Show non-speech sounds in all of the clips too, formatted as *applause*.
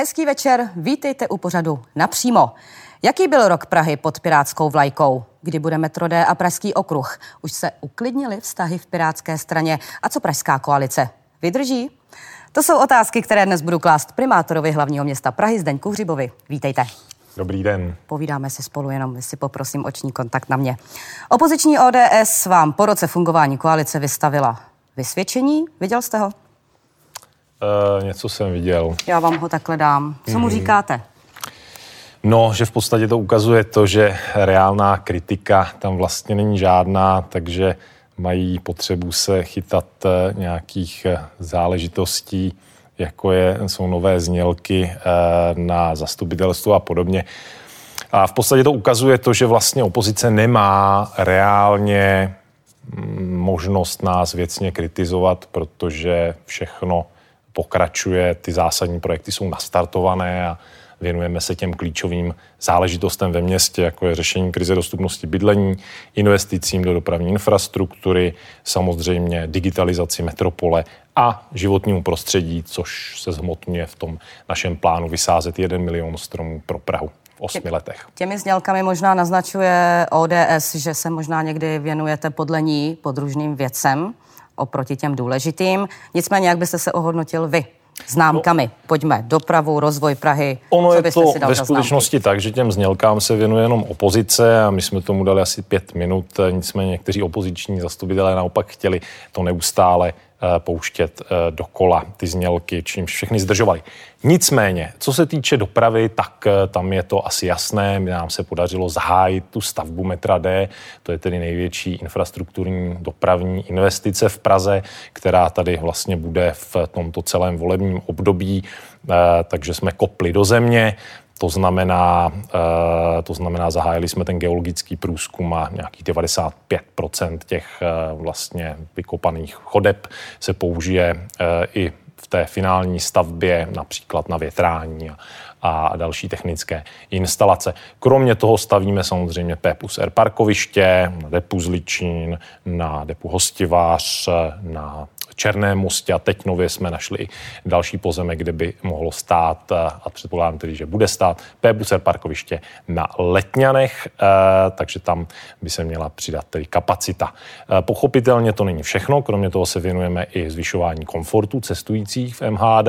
Hezký večer, vítejte u pořadu napřímo. Jaký byl rok Prahy pod pirátskou vlajkou? Kdy bude metro D a Pražský okruh? Už se uklidnily vztahy v pirátské straně? A co Pražská koalice? Vydrží? To jsou otázky, které dnes budu klást primátorovi hlavního města Prahy Zdeňku Hřibovi. Vítejte. Dobrý den. Povídáme si spolu, jenom si poprosím oční kontakt na mě. Opoziční ODS vám po roce fungování koalice vystavila vysvědčení. Viděl jste ho? Uh, něco jsem viděl. Já vám ho takhle dám. Co mu mhm. říkáte? No, že v podstatě to ukazuje to, že reálná kritika tam vlastně není žádná, takže mají potřebu se chytat eh, nějakých eh, záležitostí, jako je, jsou nové znělky na zastupitelstvo a podobně. A v podstatě to ukazuje to, že vlastně opozice nemá reálně mm, možnost nás věcně kritizovat, protože všechno pokračuje, ty zásadní projekty jsou nastartované a věnujeme se těm klíčovým záležitostem ve městě, jako je řešení krize dostupnosti bydlení, investicím do dopravní infrastruktury, samozřejmě digitalizaci metropole a životnímu prostředí, což se zhmotňuje v tom našem plánu vysázet 1 milion stromů pro Prahu v osmi letech. Těmi znělkami možná naznačuje ODS, že se možná někdy věnujete podle ní podružným věcem oproti těm důležitým. Nicméně, jak byste se ohodnotil vy? Známkami. No, Pojďme. Dopravu, rozvoj Prahy. Ono je to ve skutečnosti tak, že těm znělkám se věnuje jenom opozice a my jsme tomu dali asi pět minut. Nicméně někteří opoziční zastupitelé naopak chtěli to neustále pouštět eh, dokola ty znělky, čím všechny zdržovali. Nicméně, co se týče dopravy, tak eh, tam je to asi jasné. Nám se podařilo zahájit tu stavbu metra D, to je tedy největší infrastrukturní dopravní investice v Praze, která tady vlastně bude v tomto celém volebním období, takže jsme kopli do země. To znamená, eh, to znamená, zahájili jsme ten geologický průzkum a nějakých 95% těch eh, vlastně vykopaných chodeb se použije eh, i v té finální stavbě, například na větrání a, další technické instalace. Kromě toho stavíme samozřejmě P plus R parkoviště, na depu Zličín, na depu Hostivář, na Černém mostě a teď nově jsme našli další pozemek, kde by mohlo stát a předpokládám tedy, že bude stát P-buser parkoviště na Letňanech, eh, takže tam by se měla přidat tedy kapacita. Eh, pochopitelně to není všechno, kromě toho se věnujeme i zvyšování komfortu cestujících v MHD.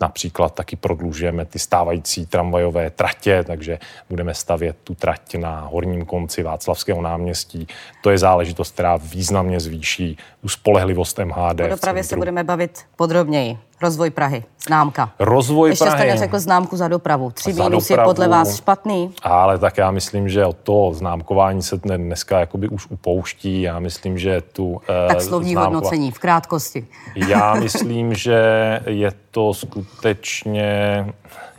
Například taky prodlužujeme ty stávající tramvajové tratě, takže budeme stavět tu trať na horním konci Václavského náměstí. To je záležitost, která významně zvýší tu spolehlivost MHD. O dopravě se budeme bavit podrobněji. Rozvoj Prahy, známka. Rozvoj Ještě Prahy. jste neřekl známku za dopravu. Tři za mínus dopravu, je podle vás špatný? Ale tak já myslím, že od toho známkování se dneska jakoby už upouští. Já myslím, že tu eh, Tak slovní známko... hodnocení v krátkosti. Já *laughs* myslím, že je to skutečně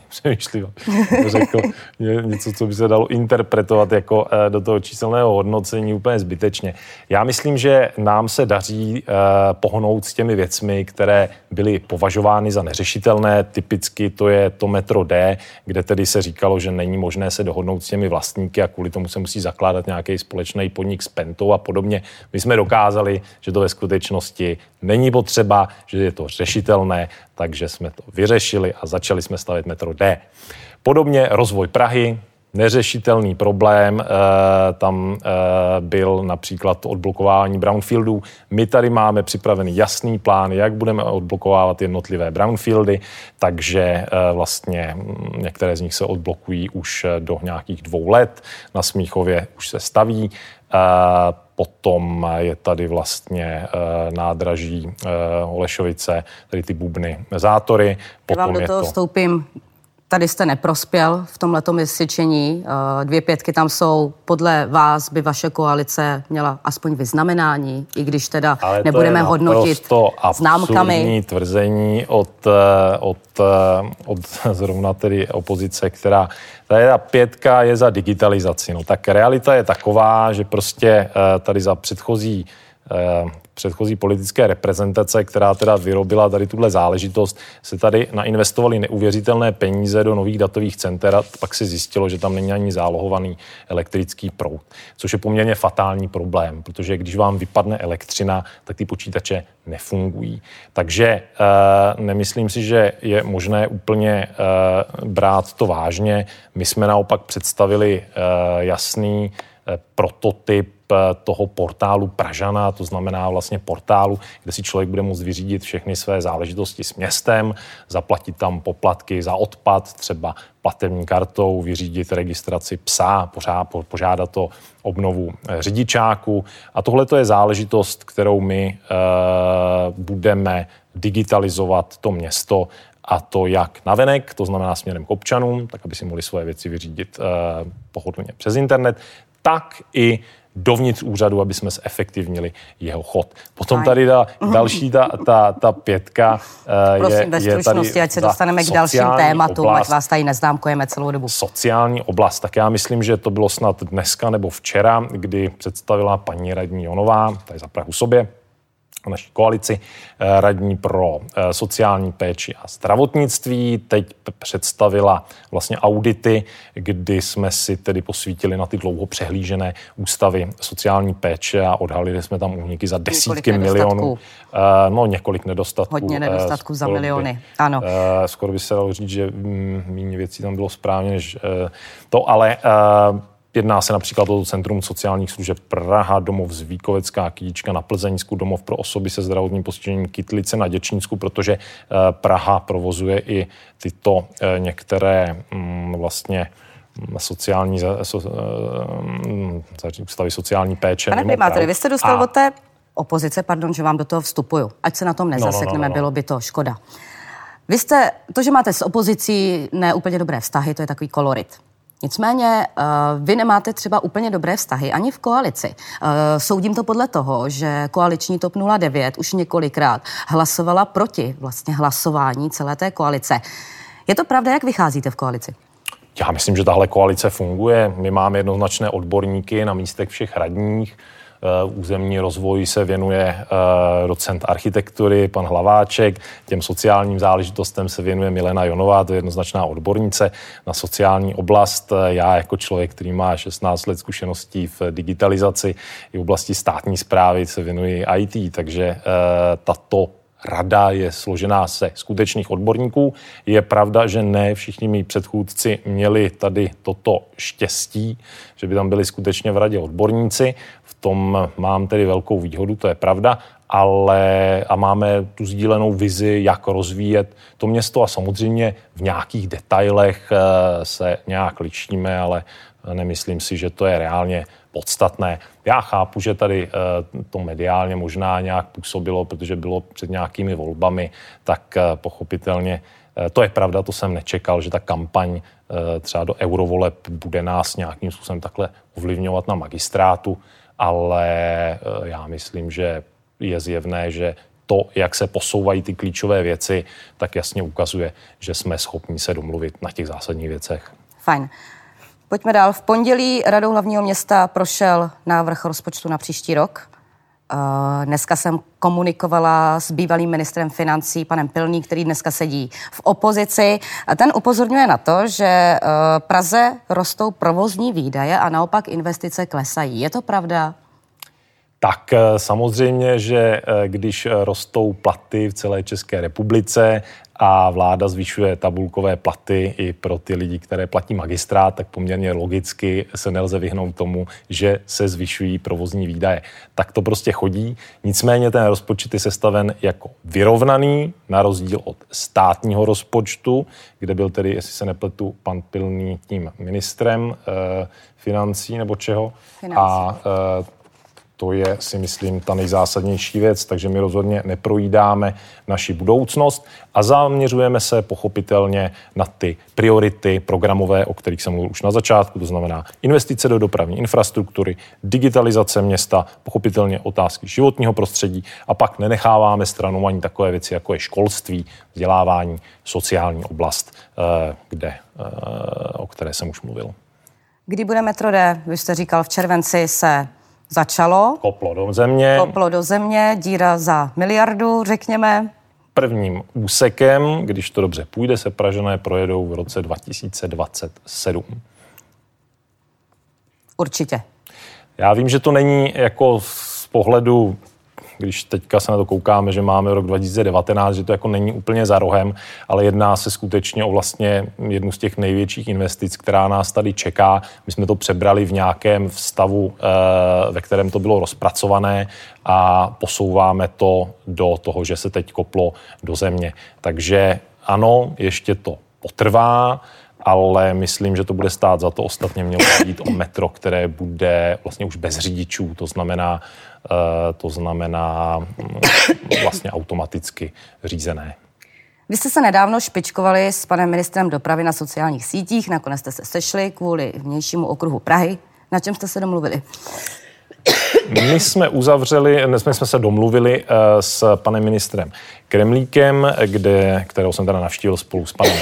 přemýšlivě řekl něco, co by se dalo interpretovat jako eh, do toho číselného hodnocení úplně zbytečně. Já myslím, že nám se daří eh, pohnout s těmi věcmi, které byly považovány za neřešitelné. Typicky to je to metro D, kde tedy se říkalo, že není možné se dohodnout s těmi vlastníky a kvůli tomu se musí zakládat nějaký společný podnik s Pentou a podobně. My jsme dokázali, že to ve skutečnosti není potřeba, že je to řešitelné, takže jsme to vyřešili a začali jsme stavět metro D. Podobně rozvoj Prahy, neřešitelný problém. E, tam e, byl například odblokování brownfieldů. My tady máme připravený jasný plán, jak budeme odblokovávat jednotlivé brownfieldy, takže e, vlastně mm, některé z nich se odblokují už do nějakých dvou let. Na Smíchově už se staví. Potom je tady vlastně nádraží Holešovice, tady ty bubny zátory. Potom Já vám do toho to... vstoupím tady jste neprospěl v tom letom vysvědčení. Eh, dvě pětky tam jsou. Podle vás by vaše koalice měla aspoň vyznamenání, i když teda Ale nebudeme hodnotit známkami. tvrzení od, eh, od, eh, od *laughs* zrovna tedy opozice, která ta pětka je za digitalizaci. No tak realita je taková, že prostě tady za předchozí předchozí politické reprezentace, která teda vyrobila tady tuhle záležitost, se tady nainvestovali neuvěřitelné peníze do nových datových center a pak se zjistilo, že tam není ani zálohovaný elektrický proud, což je poměrně fatální problém, protože když vám vypadne elektřina, tak ty počítače nefungují. Takže e, nemyslím si, že je možné úplně e, brát to vážně. My jsme naopak představili e, jasný prototyp toho portálu Pražana, to znamená vlastně portálu, kde si člověk bude moct vyřídit všechny své záležitosti s městem, zaplatit tam poplatky za odpad, třeba platební kartou, vyřídit registraci psa, požádat o obnovu eh, řidičáku. A tohle to je záležitost, kterou my e, budeme digitalizovat to město a to jak navenek, to znamená směrem k občanům, tak aby si mohli svoje věci vyřídit e, pohodlně přes internet, tak i dovnitř úřadu, aby jsme zefektivnili jeho chod. Potom tady ta další, ta, ta, ta pětka uh, Prosím, je, je tady ať se dostaneme k dalším tématům, ať vás tady neznámkujeme celou dobu. Sociální oblast, tak já myslím, že to bylo snad dneska nebo včera, kdy představila paní radní Jonová, tady za Prahu sobě, naší koalici, eh, radní pro eh, sociální péči a zdravotnictví. Teď představila vlastně audity, kdy jsme si tedy posvítili na ty dlouho přehlížené ústavy sociální péče a odhalili jsme tam úniky za desítky milionů. Eh, no, několik nedostatků. Hodně nedostatků za miliony, by, ano. Skoro by se dalo říct, že méně věcí tam bylo správně než to, ale Jedná se například o Centrum sociálních služeb Praha, domov Zvíkovecká Kytička na Plzeňsku, domov pro osoby se zdravotním postižením Kytlice na Děčínsku, protože eh, Praha provozuje i tyto eh, některé mm, vlastně mm, sociální so, eh, ústavy sociální péče. Pane primátore, vy jste dostal a... od té opozice, pardon, že vám do toho vstupuju. Ať se na tom nezasekneme, no, no, no, no. bylo by to škoda. Vy jste, to, že máte s opozicí neúplně dobré vztahy, to je takový kolorit. Nicméně eh, vy nemáte třeba úplně dobré vztahy ani v koalici. Eh, soudím to podle toho, že koaliční TOP 09 už několikrát hlasovala proti vlastně hlasování celé té koalice. Je to pravda, jak vycházíte v koalici? Já myslím, že tahle koalice funguje. My máme jednoznačné odborníky na místech všech radních. Eh, územní rozvoj se věnuje eh, docent architektury, pan Hlaváček, těm sociálním záležitostem se věnuje Milena Jonová, to je jednoznačná odbornice na sociální oblast. Eh, já jako člověk, který má 16 let zkušeností v digitalizaci i v oblasti státní zprávy, se věnuji IT, takže tato rada je složená se skutečných odborníků. Je pravda, že ne všichni mý předchůdci měli tady toto štěstí, že by tam byli skutečně v radě odborníci tom mám tedy velkou výhodu, to je pravda, ale a máme tu sdílenou vizi, jak rozvíjet to město a samozřejmě v nějakých detailech eh, se nějak ličíme, ale nemyslím si, že to je reálně podstatné. Já chápu, že tady eh, to mediálně možná nějak působilo, protože bylo před nějakými volbami, tak eh, pochopitelně to je pravda, to jsem nečekal, že ta kampaň třeba do eurovoleb bude nás nějakým způsobem takhle ovlivňovat na magistrátu ale eh, já myslím, že je zjevné, že to, jak se posouvají ty klíčové věci, tak jasně ukazuje, že jsme schopni se domluvit na těch zásadních věcech. Fajn. Pojďme dál. V pondělí Radou hlavního města prošel návrh rozpočtu na příští rok. Eh, dneska jsem komunikovala s bývalým ministrem financí, panem Pilný, který dneska sedí v opozici. A ten upozorňuje na to, že eh, Praze rostou provozní výdaje a naopak investice klesají. Je to pravda? Tak eh, samozřejmě, že když rostou platy v celé České republice a vláda zvyšuje tabulkové platy i pro ty lidi, které platí magistrát, tak poměrně logicky se nelze vyhnout tomu, že se zvyšují provozní výdaje. Tak to prostě chodí. Nicméně ten rozpočet je sestaven jako vyrovnaný, na rozdíl od státního rozpočtu, kde byl tedy, jestli se nepletu, pan Pilný tím ministrem financí nebo čeho. Financí. A to je, si myslím, ta nejzásadnější věc, takže my rozhodně neprojídáme naši budoucnost a zaměřujeme se pochopitelně na ty priority programové, o kterých jsem mluvil už na začátku, to znamená investice do dopravní infrastruktury, digitalizace města, pochopitelně otázky životního prostředí a pak nenecháváme stranou ani takové věci, jako je školství, vzdělávání, sociální oblast, eh, kde, eh, o které jsem už mluvil. Kdy bude metro D? Vy jste říkal, v červenci se začalo. Koplo do země. Koplo do země, díra za miliardu, řekněme. Prvním úsekem, když to dobře půjde, se Pražané projedou v roce 2027. Určitě. Já vím, že to není jako z pohledu když teďka se na to koukáme, že máme rok 2019, že to jako není úplně za rohem, ale jedná se skutečně o vlastně jednu z těch největších investic, která nás tady čeká. My jsme to přebrali v nějakém stavu, eh, ve kterém to bylo rozpracované a posouváme to do toho, že se teď koplo do země. Takže ano, ještě to potrvá, ale myslím, že to bude stát za to. Ostatně mělo jít o metro, které bude vlastně už bez řidičů, to znamená, to znamená mm, vlastně automaticky řízené. Vy jste se nedávno špičkovali s panem ministrem dopravy na sociálních sítích, nakonec jste se sešli kvůli vnějšímu okruhu Prahy. Na čem jste se domluvili? My jsme uzavřeli, my jsme se domluvili eh, s panem ministrem Kremlíkem, kde, kterého jsem teda navštívil spolu s panem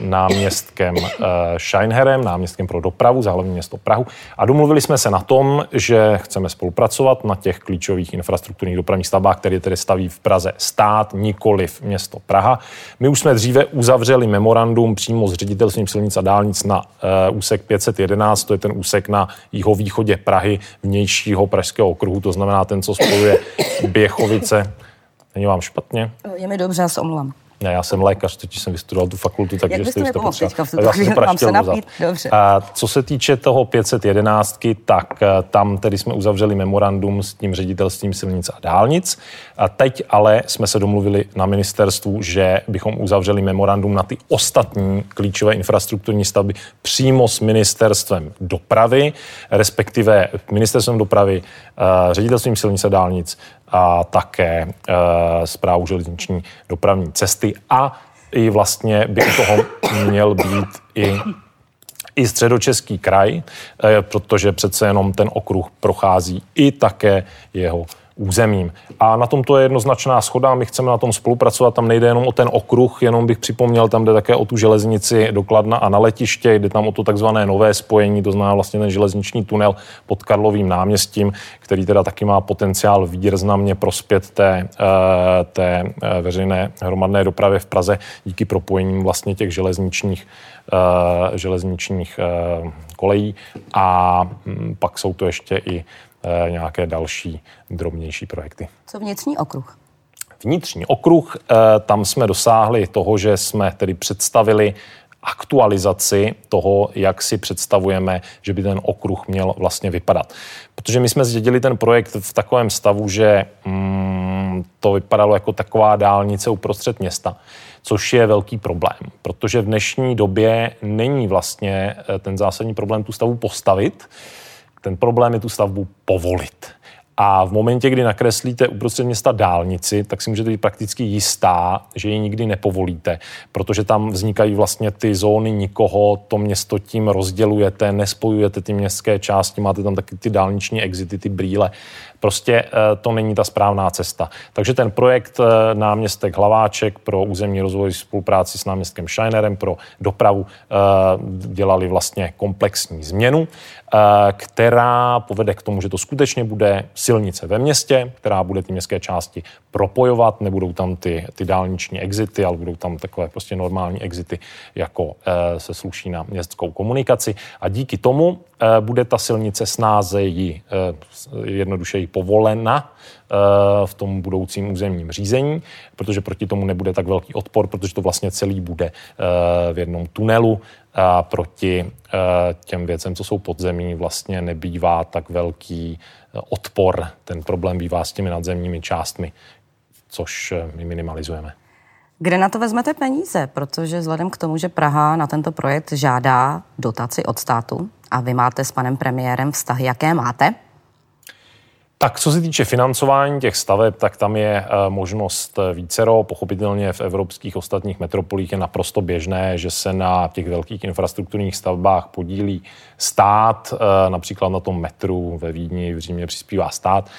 náměstkem eh, Scheinherem, náměstkem pro dopravu za hlavní město Prahu. A domluvili jsme se na tom, že chceme spolupracovat na těch klíčových infrastrukturních dopravních stavbách, které tedy staví v Praze stát, nikoli v město Praha. My už jsme dříve uzavřeli memorandum přímo s ředitelstvím silnic a dálnic na uh, úsek 511, to je ten úsek na jihovýchodě Prahy, vnějšího pražského okruhu, to znamená ten, co spojuje Běchovice. Není vám špatně? Je mi dobře, já se omluvám. Ne, já jsem lékař, teď jsem vystudoval tu fakultu, takže Jak byste mi pomohl teďka v tuto chvíli, mám se napít? Dobře. A co se týče toho 511, tak eh, tam tedy jsme uzavřeli memorandum s tím ředitelstvím silnic a dálnic. A teď ale jsme se domluvili na ministerstvu, že bychom uzavřeli memorandum na ty ostatní klíčové infrastrukturní stavby přímo s ministerstvem dopravy, respektive ministerstvem dopravy, eh, ředitelstvím silnic a dálnic, a také zprávu eh, železniční dopravní cesty. A i vlastně by u toho měl být i i středočeský kraj, eh, protože přece jenom ten okruh prochází i také jeho územím. A na tom to je jednoznačná schoda, my chceme na tom spolupracovat, tam nejde jenom o ten okruh, jenom bych připomněl, tam jde také o tu železnici dokladna a na letiště, jde tam o to takzvané nové spojení, to znamená vlastně ten železniční tunel pod Karlovým náměstím, který teda taky má potenciál významně prospět té, eh, té eh, veřejné hromadné dopravy v Praze díky propojením vlastně těch železničních eh, železničních kolejí a hm, pak jsou to ještě i nějaké další drobnější projekty. Co vnitřní okruh? Vnitřní okruh, eh, tam jsme dosáhli toho, že jsme tedy představili aktualizaci toho, jak si představujeme, že by ten okruh měl vlastně vypadat. Protože my jsme zdědili ten projekt v takovém stavu, že mm, to vypadalo jako taková dálnice uprostřed města, což je velký problém, protože v dnešní době není vlastně eh, ten zásadní problém tu stavu postavit, ten problém je tu stavbu povolit. A v momentě, kdy nakreslíte uprostřed města dálnici, tak si můžete být prakticky jistá, že ji nikdy nepovolíte, protože tam vznikají vlastně ty zóny nikoho, to město tím rozdělujete, nespojujete ty městské části, máte tam taky ty dálniční exity, ty brýle. Prostě eh, to není ta správná cesta. Takže ten projekt eh, náměstek Hlaváček pro územní rozvoj spolupráci s náměstkem Scheinerem pro dopravu eh, dělali vlastně komplexní změnu, která povede k tomu, že to skutečně bude silnice ve městě, která bude ty městské části propojovat, nebudou tam ty, ty dálniční exity, ale budou tam takové prostě normální exity, jako se sluší na městskou komunikaci. A díky tomu bude ta silnice snázeji, jednodušeji povolena eh, v tom budoucím územním řízení, protože proti tomu nebude tak velký odpor, protože to vlastně celý bude eh, v jednom tunelu a proti eh, těm věcem, co jsou pod zemí, vlastně nebývá tak velký odpor. Ten problém bývá s těmi nadzemními částmi, což my minimalizujeme. Kde na to vezmete peníze? Protože vzhledem k tomu, že Praha na tento projekt žádá dotaci od státu a vy máte s panem premiérem vztahy, jaké máte, tak co se týče financování těch staveb, tak tam je eh, možnost eh, vícero. Pochopitelně v evropských ostatních metropolích je naprosto běžné, že se na těch velkých infrastrukturních stavbách podílí stát, eh, například na tom metru ve Vídni, v Římě přispívá stát.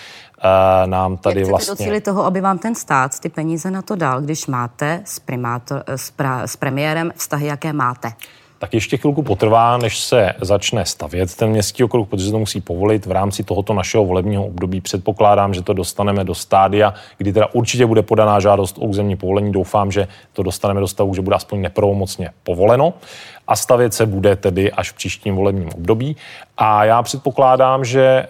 Nám tady Jak vlastně... docílit toho, aby vám ten stát ty peníze na to dal, když máte s, primátor, s, pra, s premiérem vztahy, jaké máte? Tak ještě chvilku potrvá, než se začne stavět ten městský okruh, protože to musí povolit v rámci tohoto našeho volebního období. Předpokládám, že to dostaneme do stádia, kdy teda určitě bude podaná žádost o územní povolení. Doufám, že to dostaneme do stavu, že bude aspoň nepravomocně povoleno a stavět se bude tedy až v příštím volebním období. A já předpokládám, že eh,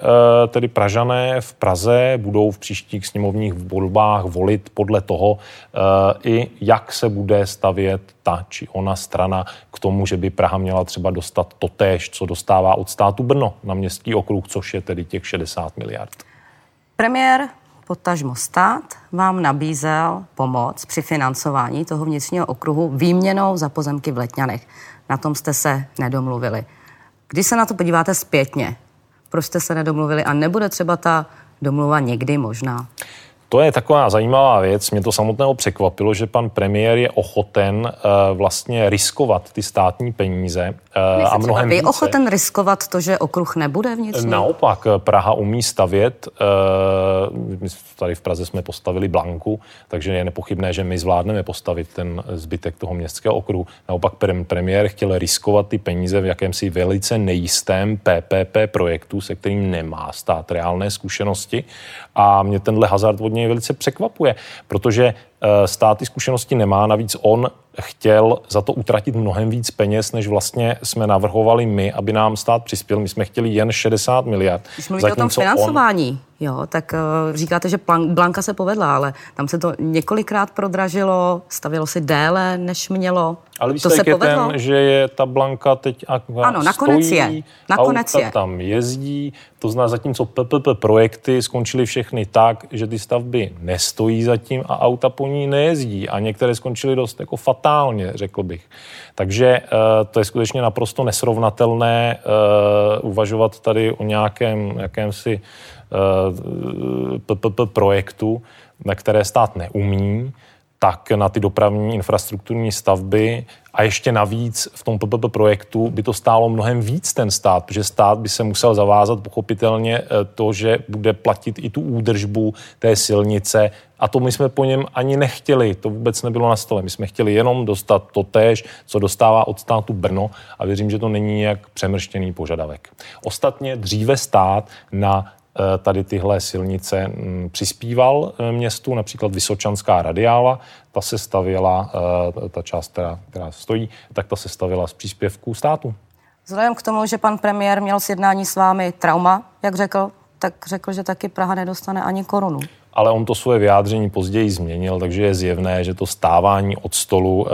tedy Pražané v Praze budou v příštích sněmovních volbách volit podle toho, eh, i jak se bude stavět ta či ona strana k tomu, že by Praha měla třeba dostat totéž, co dostává od státu Brno na městský okruh, což je tedy těch 60 miliard. Premiér potažmo stát vám nabízel pomoc při financování toho vnitřního okruhu výměnou za pozemky v Letňanech. Na tom jste se nedomluvili. Když se na to podíváte zpětně, proč jste se nedomluvili a nebude třeba ta domluva někdy možná? To je taková zajímavá věc. Mě to samotného překvapilo, že pan premiér je ochoten uh, vlastně riskovat ty státní peníze. Uh, a mnohem více. ochoten riskovat to, že okruh nebude vnitřně? Naopak, Praha umí stavět. Uh, my tady v Praze jsme postavili Blanku, takže je nepochybné, že my zvládneme postavit ten zbytek toho městského okruhu. Naopak premiér chtěl riskovat ty peníze v jakémsi velice nejistém PPP projektu, se kterým nemá stát reálné zkušenosti. A mě tenhle hazard od něj velice překvapuje, protože eh, stát ty zkušenosti nemá, navíc on chtěl za to utratit mnohem víc peněz, než vlastně jsme navrhovali my, aby nám stát přispěl. My jsme chtěli jen 60 miliard. Když mluvíte o tom financování, on... jo, tak uh, říkáte, že plan, Blanka se povedla, ale tam se to několikrát prodražilo, stavilo si déle, než mělo. Ale to se je povedlo? ten, že je ta Blanka teď a Ano, nakonec stojí, je. Nakonec auta je. tam jezdí, to znamená zatímco PPP projekty skončily všechny tak, že ty stavby nestojí zatím a auta po ní nejezdí a některé skončily dost jako fatálně, řekl bych. Takže uh, to je skutečně naprosto nesrovnatelné uh, uvažovat tady o nějakém jakémsi eh, PPP projektu, na které stát neumí, tak na ty dopravní infrastrukturní stavby a ještě navíc v tom PPP projektu by to stálo mnohem víc ten stát, protože stát by se musel zavázat pochopitelně eh, to, že bude platit i tu údržbu té silnice a to my jsme po něm ani nechtěli, to vůbec nebylo na stole. My jsme chtěli jenom dostat to též, co dostává od státu Brno a věřím, že to není jak přemrštěný požadavek. Ostatně dříve stát na Eh, tady tyhle silnice mm, přispíval eh, městu, například Vysočanská radiála, ta se stavěla, eh, ta část, která, která stojí, tak ta se stavěla z příspěvků státu. Vzhledem k tomu, že pan premiér měl sjednání s vámi trauma, jak řekl, tak řekl, že taky Praha nedostane ani korunu ale on to svoje vyjádření později změnil, takže je zjevné, že to stávání od stolu e,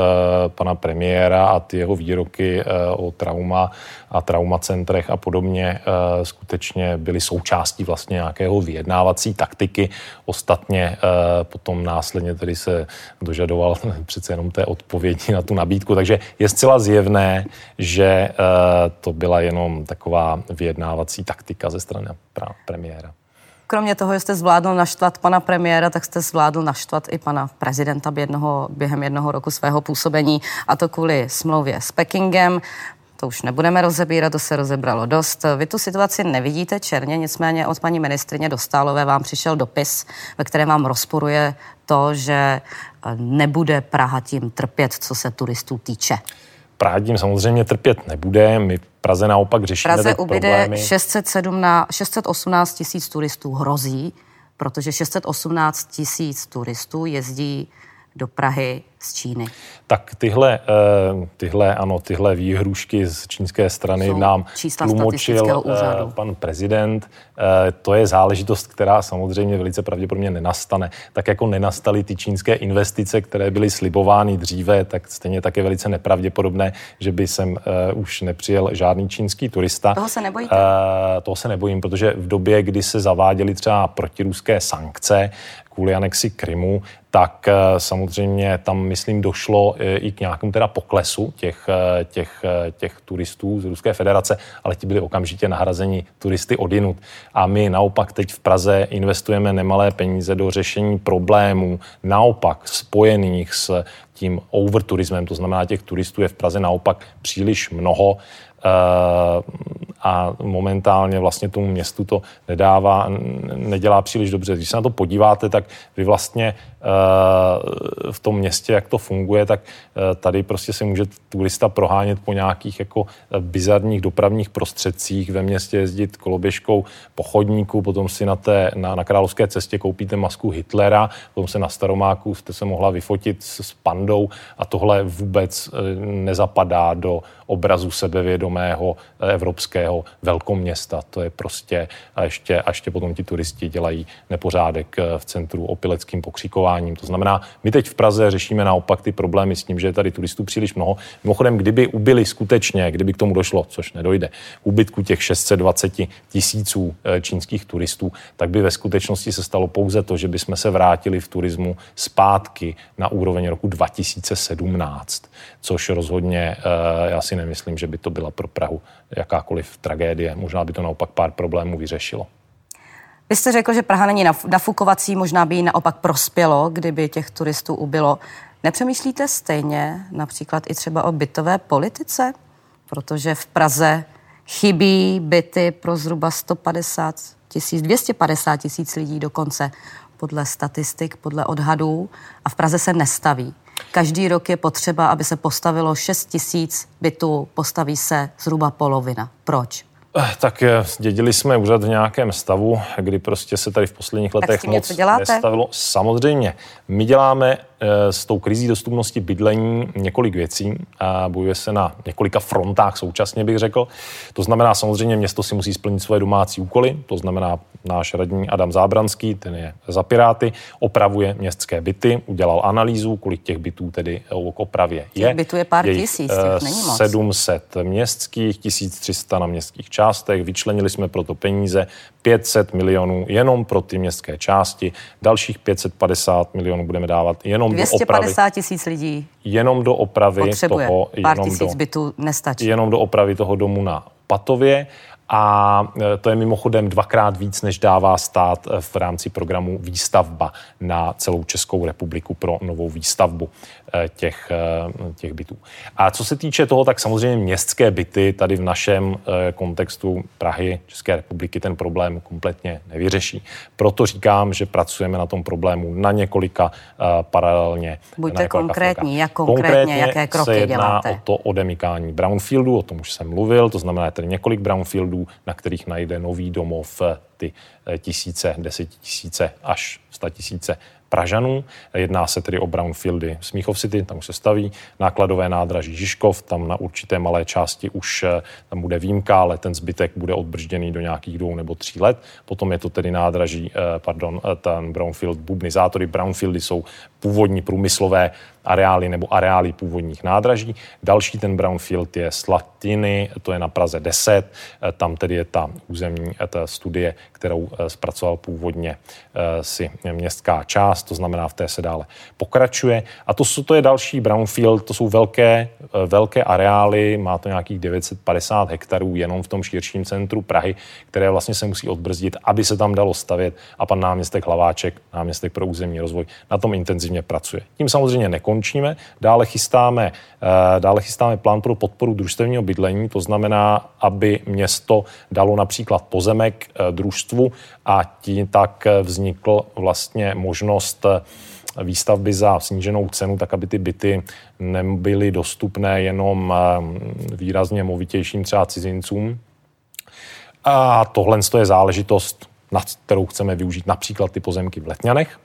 pana premiéra a ty jeho výroky e, o trauma a traumacentrech a podobně e, skutečně byly součástí vlastně nějakého vyjednávací taktiky. Ostatně e, potom následně tedy se dožadoval *laughs* přece jenom té odpovědi na tu nabídku, takže je zcela zjevné, že e, to byla jenom taková vyjednávací taktika ze strany premiéra. Kromě toho, že jste zvládl naštvat pana premiéra, tak jste zvládl naštvat i pana prezidenta jednoho, během jednoho roku svého působení, a to kvůli smlouvě s Pekingem. To už nebudeme rozebírat, to se rozebralo dost. Vy tu situaci nevidíte černě, nicméně od paní ministrině Dostálové vám přišel dopis, ve kterém vám rozporuje to, že nebude Praha tím trpět, co se turistů týče. Praha tím samozřejmě trpět nebude. My Praze naopak řešíme Praze ubyde problémy. 617, 618 tisíc turistů hrozí, protože 618 tisíc turistů jezdí do Prahy z Číny. Tak tyhle, eh, tyhle, ano, tyhle výhrušky z čínské strany Jsou nám tlumočil eh, pan prezident. Eh, to je záležitost, která samozřejmě velice pravděpodobně nenastane. Tak jako nenastaly ty čínské investice, které byly slibovány dříve, tak stejně také velice nepravděpodobné, že by sem už nepřijel žádný čínský turista. Toho se nebojíte? Toho se nebojím, protože v době, kdy se zaváděly třeba protiruské sankce, kvůli anexi Krymu, tak samozřejmě tam, myslím, došlo eh, i k nějakému teda poklesu těch, eh, těch, těch turistů z Ruské federace, ale ti byli okamžitě nahrazeni turisty odinut. A my naopak teď v Praze investujeme nemalé peníze do řešení problémů, naopak spojených s tím overturismem, to znamená těch turistů je v Praze naopak příliš mnoho a momentálně vlastně tomu městu to nedává, nedělá příliš dobře. Když se na to podíváte, tak vy vlastně eh, v tom městě, jak to funguje, tak eh, tady prostě se může turista prohánět po nějakých jako bizarních dopravních prostředcích, ve městě jezdit koloběžkou po chodníku, potom si na, té, na, na Královské cestě koupíte masku Hitlera, potom se na Staromáku jste se mohla vyfotit s pandou a tohle vůbec nezapadá do obrazu sebevědomého evropského velkoměsta. To je prostě, a ještě, a ještě potom ti turisti dělají nepořádek eh, v centru opileckým pokřikováním. To znamená, my teď v Praze řešíme naopak ty problémy s tím, že je tady turistů příliš mnoho. Mimochodem, kdyby ubyli skutečně, kdyby k tomu došlo, což nedojde, ubytku těch 620 tisíců eh, čínských turistů, tak by ve skutečnosti se stalo pouze to, že bychom se vrátili v turismu zpátky na úroveň roku 2017, což rozhodně eh, já si nemyslím, že by to byla pro Prahu jakákoliv tragédie. Možná by to naopak pár problémů vyřešilo. Vy jste řekl, že Praha není nafukovací, možná by jí naopak prospělo, kdyby těch turistů ubylo. Nepřemýšlíte stejně například i třeba o bytové politice? Protože v Praze chybí byty pro zhruba 150 tisíc, 250 tisíc lidí dokonce, podle statistik, podle odhadů, a v Praze se nestaví. Každý rok je potřeba, aby se postavilo 6 tisíc bytů, postaví se zhruba polovina. Proč? Eh, tak eh, dědili jsme úřad v nějakém stavu, kdy prostě se tady v posledních letech moc nestavilo. Samozřejmě. My děláme s tou krizí dostupnosti bydlení několik věcí a bojuje se na několika frontách současně, bych řekl. To znamená, samozřejmě město si musí splnit svoje domácí úkoly, to znamená náš radní Adam Zábranský, ten je za Piráty, opravuje městské byty, udělal analýzu, kolik těch bytů tedy k opravě je. Těch bytů je pár je tisíc, těch není moc. 700 městských, 1300 na městských částech, vyčlenili jsme proto peníze, 500 milionů jenom pro ty městské části, dalších 550 milionů budeme dávat jenom 250 tisíc lidí jenom do opravy potřebuje. toho, Pár jenom tisíc do, bytů nestačí. Jenom do opravy toho domu na Patově a e, to je mimochodem dvakrát víc, než dává stát e, v rámci programu Výstavba na celou Českou republiku pro novou výstavbu těch, těch bytů. A co se týče toho, tak samozřejmě městské byty tady v našem kontextu Prahy, České republiky ten problém kompletně nevyřeší. Proto říkám, že pracujeme na tom problému na několika paralelně. Buďte konkrétní, jak konkrétně, konkrétně jaké kroky se jedná děláte? o to odemykání brownfieldu, o tom už jsem mluvil, to znamená tady několik brownfieldů na kterých najde nový domov ty eh, tisíce, desetitisíce až sta tisíce Pražanů. Jedná se tedy o brownfieldy Smíchov City, tam už se staví, nákladové nádraží Žižkov, tam na určité malé části už eh, tam bude výjimka, ale ten zbytek bude odbržděný do nějakých dvou nebo tří let. Potom je to tedy nádraží, eh, pardon, ten brownfield bubnizátory. Brownfieldy jsou původní průmyslové areály nebo areály původních nádraží. Další ten brownfield je Slatiny, to je na Praze 10. Tam tedy je ta územní ta studie, kterou eh, zpracoval původně eh, si městská část, to znamená, v té se dále pokračuje. A to, to je další brownfield, to jsou velké, eh, velké areály, má to nějakých 950 hektarů jenom v tom širším centru Prahy, které vlastně se musí odbrzdit, aby se tam dalo stavět a pan náměstek Hlaváček, náměstek pro územní rozvoj, na tom intenzivně pracuje. Tím samozřejmě nekončíme, dále chystáme, dále chystáme plán pro podporu družstevního bydlení, to znamená, aby město dalo například pozemek družstvu družstvu a tím tak vznikl vlastně možnost výstavby za sníženou cenu, tak aby ty byty nebyly dostupné jenom eh, výrazně movitějším třeba cizincům. A tohle je záležitost, na kterou chceme využít například ty pozemky v Letňanech,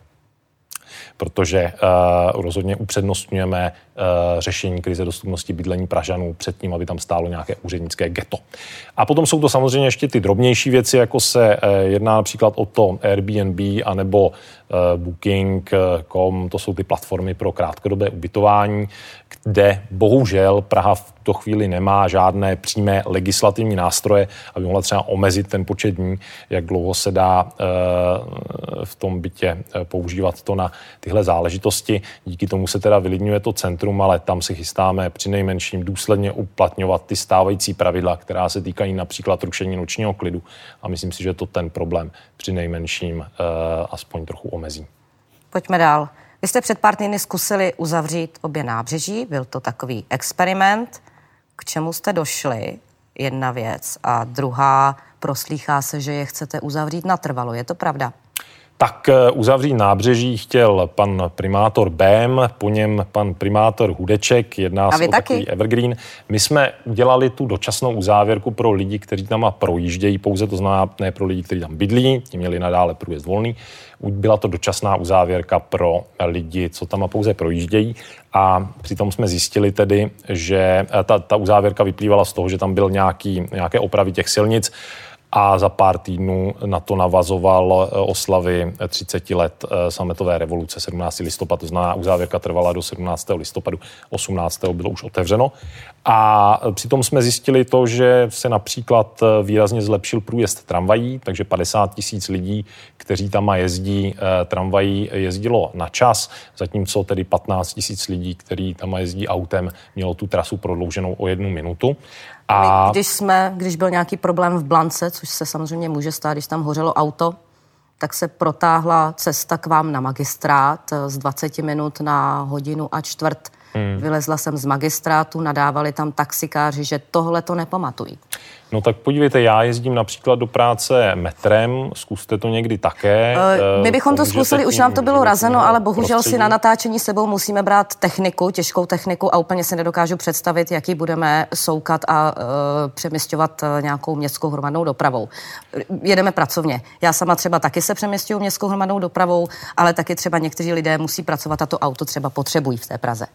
protože uh, rozhodně upřednostňujeme uh, řešení krize dostupnosti bydlení Pražanů před tím, aby tam stálo nějaké úřednické ghetto. A potom jsou to samozřejmě ještě ty drobnější věci, jako se uh, jedná například o to Airbnb anebo uh, Booking.com, to jsou ty platformy pro krátkodobé ubytování, kde bohužel Praha v tuto chvíli nemá žádné přímé legislativní nástroje, aby mohla třeba omezit ten počet dní, jak dlouho se dá v tom bytě používat to na tyhle záležitosti. Díky tomu se teda vylidňuje to centrum, ale tam si chystáme při nejmenším důsledně uplatňovat ty stávající pravidla, která se týkají například rušení nočního klidu. A myslím si, že to ten problém při nejmenším eh, aspoň trochu omezí. Pojďme dál. Vy jste před pár týdny zkusili uzavřít obě nábřeží, byl to takový experiment. K čemu jste došli? jedna věc. A druhá, proslýchá se, že je chcete uzavřít natrvalo. Je to pravda? Tak eh, uzavřít nábřeží chtěl pan primátor Bém, po něm pan primátor Hudeček, jedná se o taky? takový evergreen. My jsme udělali tu dočasnou uzávěrku pro lidi, kteří tam projíždějí pouze, to znamená ne pro lidi, kteří tam bydlí, ti měli nadále průjezd volný. Byla to dočasná uzávěrka pro lidi, co tam pouze projíždějí. A přitom jsme zjistili tedy, že eh, ta, ta uzávěrka vyplývala z toho, že tam byl nějaký, nějaké opravy těch silnic, a za pár týdnů na to navazoval eh, oslavy 30 let eh, sametové revoluce 17. listopad, to znamená uzávěrka trvala do 17. listopadu, 18. bylo už otevřeno. A přitom jsme zjistili to, že se například eh, výrazně zlepšil průjezd tramvají, takže 50 tisíc lidí, kteří tam jezdí tramvají, jezdilo na čas, zatímco tedy 15 tisíc lidí, kteří tam jezdí autem, mělo tu trasu prodlouženou o jednu minutu. A... My, když jsme, když byl nějaký problém v Blance, což se samozřejmě může stát, když tam hořelo auto, tak se protáhla cesta k vám na magistrát z 20 minut na hodinu a čtvrt. Hmm. Vylezla jsem z magistrátu, nadávali tam taxikáři, že tohle to nepamatují. No tak podívejte, já jezdím například do práce metrem, zkuste to někdy také. Uh, my bychom to zkusili, už nám to bylo razeno, ale bohužel prostředí. si na natáčení sebou musíme brát techniku, těžkou techniku a úplně si nedokážu představit, jaký budeme soukat a uh, přeměstňovat uh, nějakou městskou hromadnou dopravou. Jedeme pracovně. Já sama třeba taky se přeměstňuji městskou hromadnou dopravou, ale taky třeba někteří lidé musí pracovat a to auto třeba potřebují v té Praze.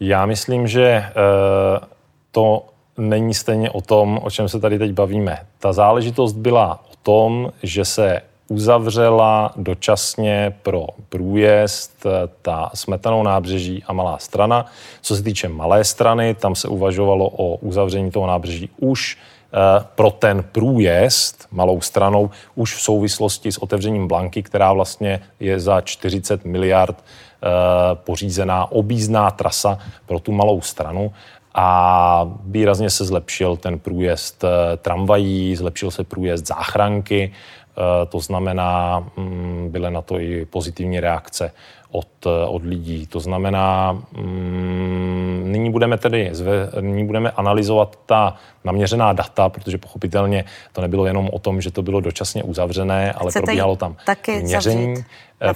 Já myslím, že uh, to není stejně o tom, o čem se tady teď bavíme. Ta záležitost byla o tom, že se uzavřela dočasně pro průjezd ta smetanou nábřeží a malá strana. Co se týče malé strany, tam se uvažovalo o uzavření toho nábřeží už eh, pro ten průjezd malou stranou už v souvislosti s otevřením Blanky, která vlastně je za 40 miliard eh, pořízená obízná trasa pro tu malou stranu a výrazně se zlepšil ten průjezd eh, tramvají, zlepšil se průjezd záchranky, eh, to znamená, mm, byly na to i pozitivní reakce od, eh, od lidí. To znamená, mm, nyní budeme tedy nyní budeme analyzovat ta naměřená data, protože pochopitelně to nebylo jenom o tom, že to bylo dočasně uzavřené, ale Chcete probíhalo tam měření.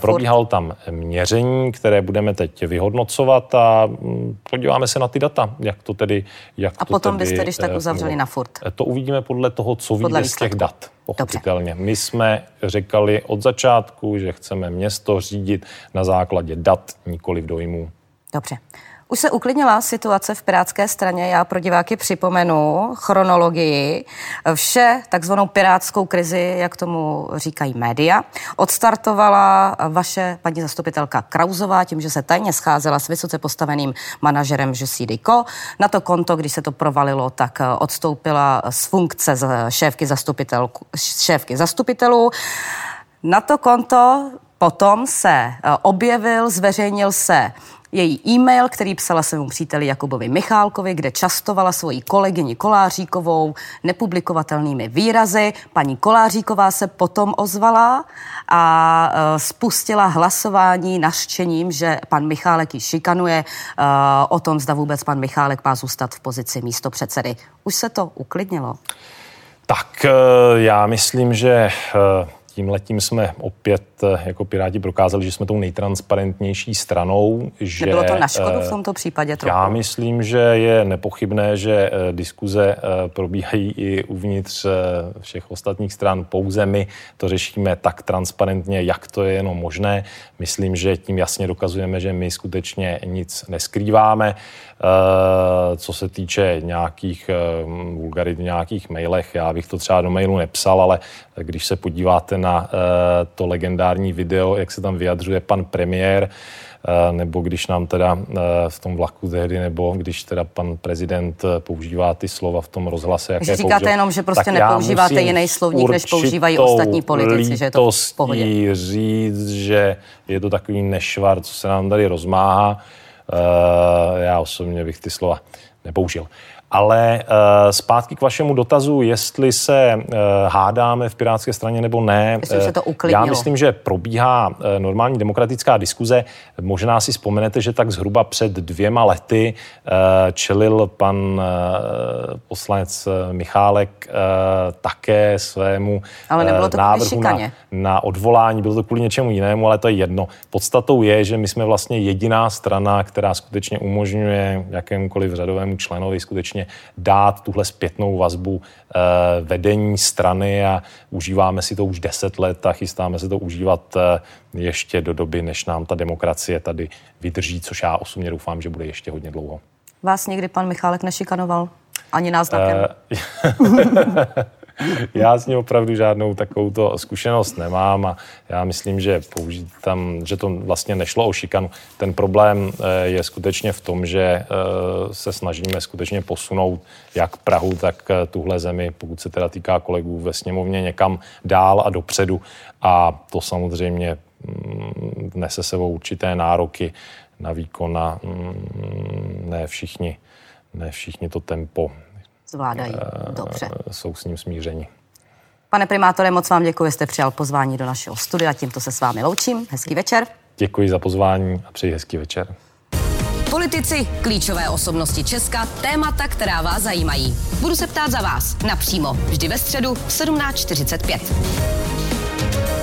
Probíhalo tam měření, které budeme teď vyhodnocovat a mm, podíváme se na ty data, jak to tedy... Jak a to potom tedy, byste když tak uzavřeli na furt? To uvidíme podle toho, co vyjde z těch dat. Pochopitelně. Dobře. My jsme řekali od začátku, že chceme město řídit na základě dat, nikoli v dojmů. Dobře. Už se uklidnila situace v Pirátské straně. Já pro diváky připomenu chronologii. Vše takzvanou pirátskou krizi, jak tomu říkají média, odstartovala vaše paní zastupitelka Krauzová tím, že se tajně scházela s vysoce postaveným manažerem Žesídyko. Na to konto, když se to provalilo, tak odstoupila z funkce z šéfky, šéfky zastupitelů. Na to konto potom se objevil, zveřejnil se její e-mail, který psala svému příteli Jakubovi Michálkovi, kde častovala svoji kolegyni Koláříkovou nepublikovatelnými výrazy. Paní Koláříková se potom ozvala a uh, spustila hlasování nařčením, že pan Michálek ji šikanuje uh, o tom, zda vůbec pan Michálek má zůstat v pozici místo předsedy. Už se to uklidnilo? Tak e, já myslím, že tím letím jsme opět eh, jako Piráti prokázali, že jsme tou nejtransparentnější stranou. Že, Nebylo to na škodu v eh, tomto případě trochu? Já myslím, že je nepochybné, že eh, diskuze probíhají i uvnitř všech ostatních stran. Pouze my to řešíme tak transparentně, jak to je jenom možné. Myslím, že tím jasně dokazujeme, že my skutečně nic neskrýváme. Co se týče nějakých vulgarit v nějakých mailech, já bych to třeba do mailu nepsal, ale když se podíváte na eh, to legendární video, jak se tam vyjadřuje pan premiér, eh, nebo když nám teda eh, v tom vlaku tehdy, nebo když teda pan prezident používá ty slova v tom rozhlase. Jaké říkáte použil, jenom, že prostě nepoužíváte jiný slovník, než používají ostatní politici, že je to v pohodě. říct, že je to takový nešvar, co se nám tady rozmáhá. Já osobně bych ty slova nepoužil. Ale uh, zpátky k vašemu dotazu, jestli se uh, hádáme v Pirátské straně nebo ne. Myslím, se to Já myslím, že probíhá uh, normální demokratická diskuze. Možná si vzpomenete, že tak zhruba před dvěma lety uh, čelil pan uh, poslanec Michálek uh, také svému ale nebylo to návrhu na, na odvolání. Bylo to kvůli něčemu jinému, ale to je jedno. Podstatou je, že my jsme vlastně jediná strana, která skutečně umožňuje jakémukoliv řadovému členovi skutečně skutečně dát tuhle zpětnou vazbu eh, vedení strany a užíváme si to už deset let a chystáme se to užívat eh, ještě do doby, než nám ta demokracie tady vydrží, což já osobně doufám, že bude ještě hodně dlouho. Vás někdy pan Michálek nešikanoval? Ani náznakem? *laughs* *laughs* *laughs* Já s ním opravdu žádnou takovou zkušenost nemám a já myslím, že použít tam, že to vlastně nešlo o šikanu. Ten problém eh, je skutečně v tom, že eh, se snažíme skutečně posunout jak Prahu, tak eh, tuhle zemi, pokud se teda týká kolegů ve sněmovně, někam dál a dopředu. A to samozřejmě mm, nese sebou určité nároky na výkon a mm, ne všichni, ne všichni to tempo zvládají. Dobře. Jsou s ním smíření. Pane primátore, moc vám děkuji, že jste přijal pozvání do našeho studia. Tímto se s vámi loučím. Hezký večer. Děkuji za pozvání a přeji hezký večer. Politici, klíčové osobnosti Česka, témata, která vás zajímají. Budu se ptát za vás napřímo, vždy ve středu v 17.45.